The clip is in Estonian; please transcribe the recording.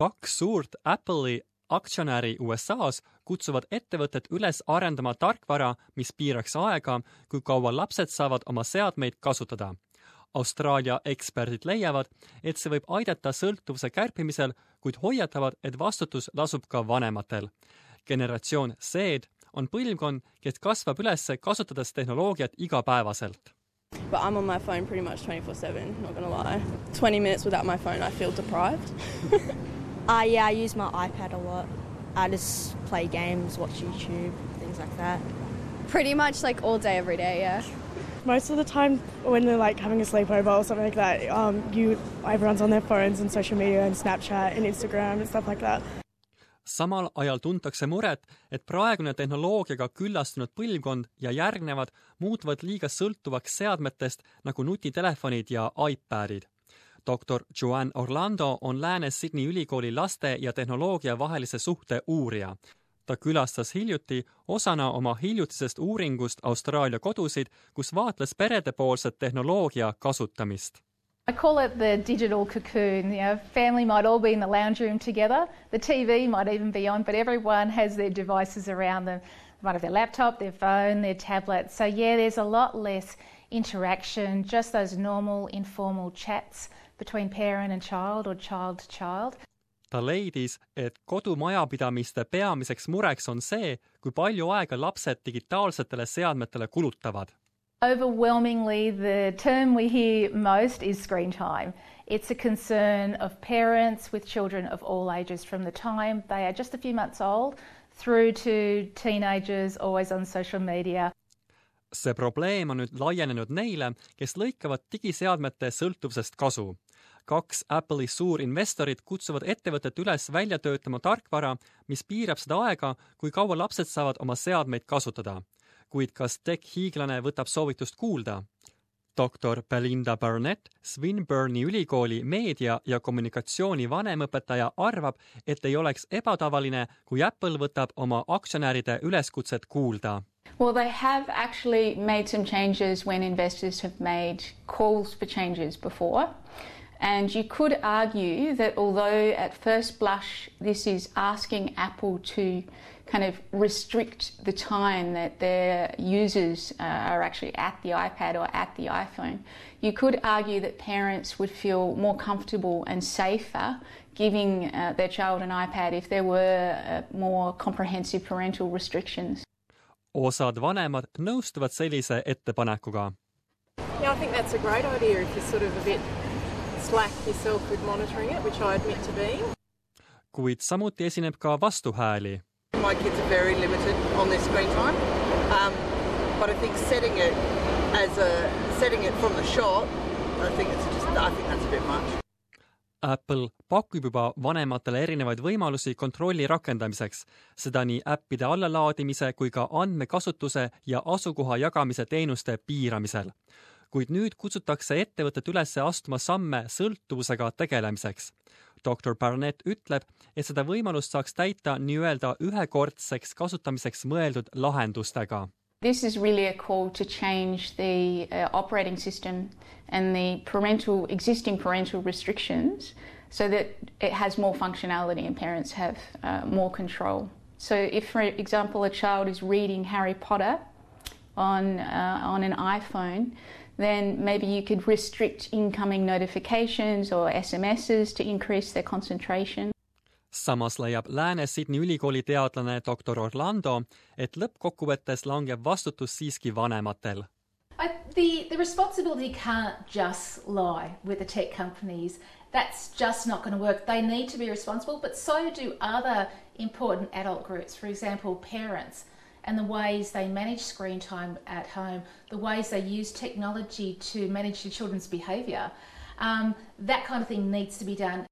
kaks suurt Apple'i aktsionäri USA-s kutsuvad ettevõtet üles arendama tarkvara, mis piiraks aega, kui kaua lapsed saavad oma seadmeid kasutada. Austraalia eksperdid leiavad, et see võib aidata sõltuvuse kärpimisel, kuid hoiatavad, et vastutus lasub ka vanematel. generatsioon Z on põlvkond, kes kasvab üles kasutades tehnoloogiat igapäevaselt But I'm on my phone pretty much 24 7, not gonna lie. 20 minutes without my phone, I feel deprived. Uh, yeah, I use my iPad a lot. I just play games, watch YouTube, things like that. Pretty much like all day, every day, yeah. Most of the time, when they're like having a sleepover or something like that, um, you everyone's on their phones and social media and Snapchat and Instagram and stuff like that. samal ajal tuntakse muret, et praegune tehnoloogiaga küllastunud põlvkond ja järgnevad muutuvad liiga sõltuvaks seadmetest nagu nutitelefonid ja iPadid. Doktor Joanne Orlando on Lääne-Sydney ülikooli laste ja tehnoloogia vahelise suhte uurija. ta külastas hiljuti osana oma hiljutisest uuringust Austraalia kodusid, kus vaatles peredepoolset tehnoloogia kasutamist I call it the digital cocoon. You know, family might all be in the lounge room together. The TV might even be on, but everyone has their devices around them. They might have their laptop, their phone, their tablet. So yeah, there's a lot less interaction, just those normal informal chats between parent and child or child to child. ta leidis, et kodumajapidamiste peamiseks mureks on see, kui palju aega lapsed digitaalsetele seadmetele kulutavad Overwhelmingly, the term we hear most is screen time. It's a concern of parents with children of all ages from the time they are just a few months old through to teenagers always on social media. see probleem on nüüd laienenud neile, kes lõikavad digiseadmete sõltuvusest kasu. Kaks Apple'i suurinvestorit kutsuvad ettevõtet üles välja töötama tarkvara, mis piirab seda aega, kui kaua lapsed saavad oma seadmeid kasutada kuid kas tech-hiiglane võtab soovitust kuulda? doktor Belinda Burnett Swinburne'i ülikooli meedia ja kommunikatsiooni vanemõpetaja arvab, et ei oleks ebatavaline, kui Apple võtab oma aktsionäride üleskutset kuulda. Well, they have actually made some changes when investors have made calls for changes before. And you could argue that although at first blush this is asking Apple to kind of restrict the time that their users uh, are actually at the iPad or at the iPhone, you could argue that parents would feel more comfortable and safer giving uh, their child an iPad if there were uh, more comprehensive parental restrictions. osad vanemad nõustuvad sellise ettepanekuga. Yeah, I think that's a great idea if you're sort of a bit kuid samuti esineb ka vastuhääli. My kids are very limited on their screen time, um, but I think setting it as a setting it from the shop, I think it's just I think that's a bit much. Apple pakub juba vanematele erinevaid võimalusi kontrolli rakendamiseks, seda nii äppide allalaadimise kui ka andmekasutuse ja asukoha jagamise teenuste piiramisel. Kuid nüüd kutsutakse ettevõtet üles astuma samme sõltuvusega tegelemiseks. doktor Barnett ütleb, et seda võimalust saaks täita nii-öelda ühekordseks kasutamiseks mõeldud lahendustega This is really a call to change the uh, operating system and the parental existing parental restrictions so that it has more functionality and parents have uh, more control. So if for example a child is reading Harry Potter on uh, on an iPhone, then maybe you could restrict incoming notifications or SMSs to increase their concentration. samas leiab Lääne-Sydney ülikooli teadlane doktor Orlando, et lõppkokkuvõttes langeb vastutus siiski vanematel. I, the, the responsibility can't just lie with the tech companies. That's just not going to work. They need to be responsible, but so do other important adult groups. For example, parents and the ways they manage screen time at home, the ways they use technology to manage their children's behaviour. Um, that kind of thing needs to be done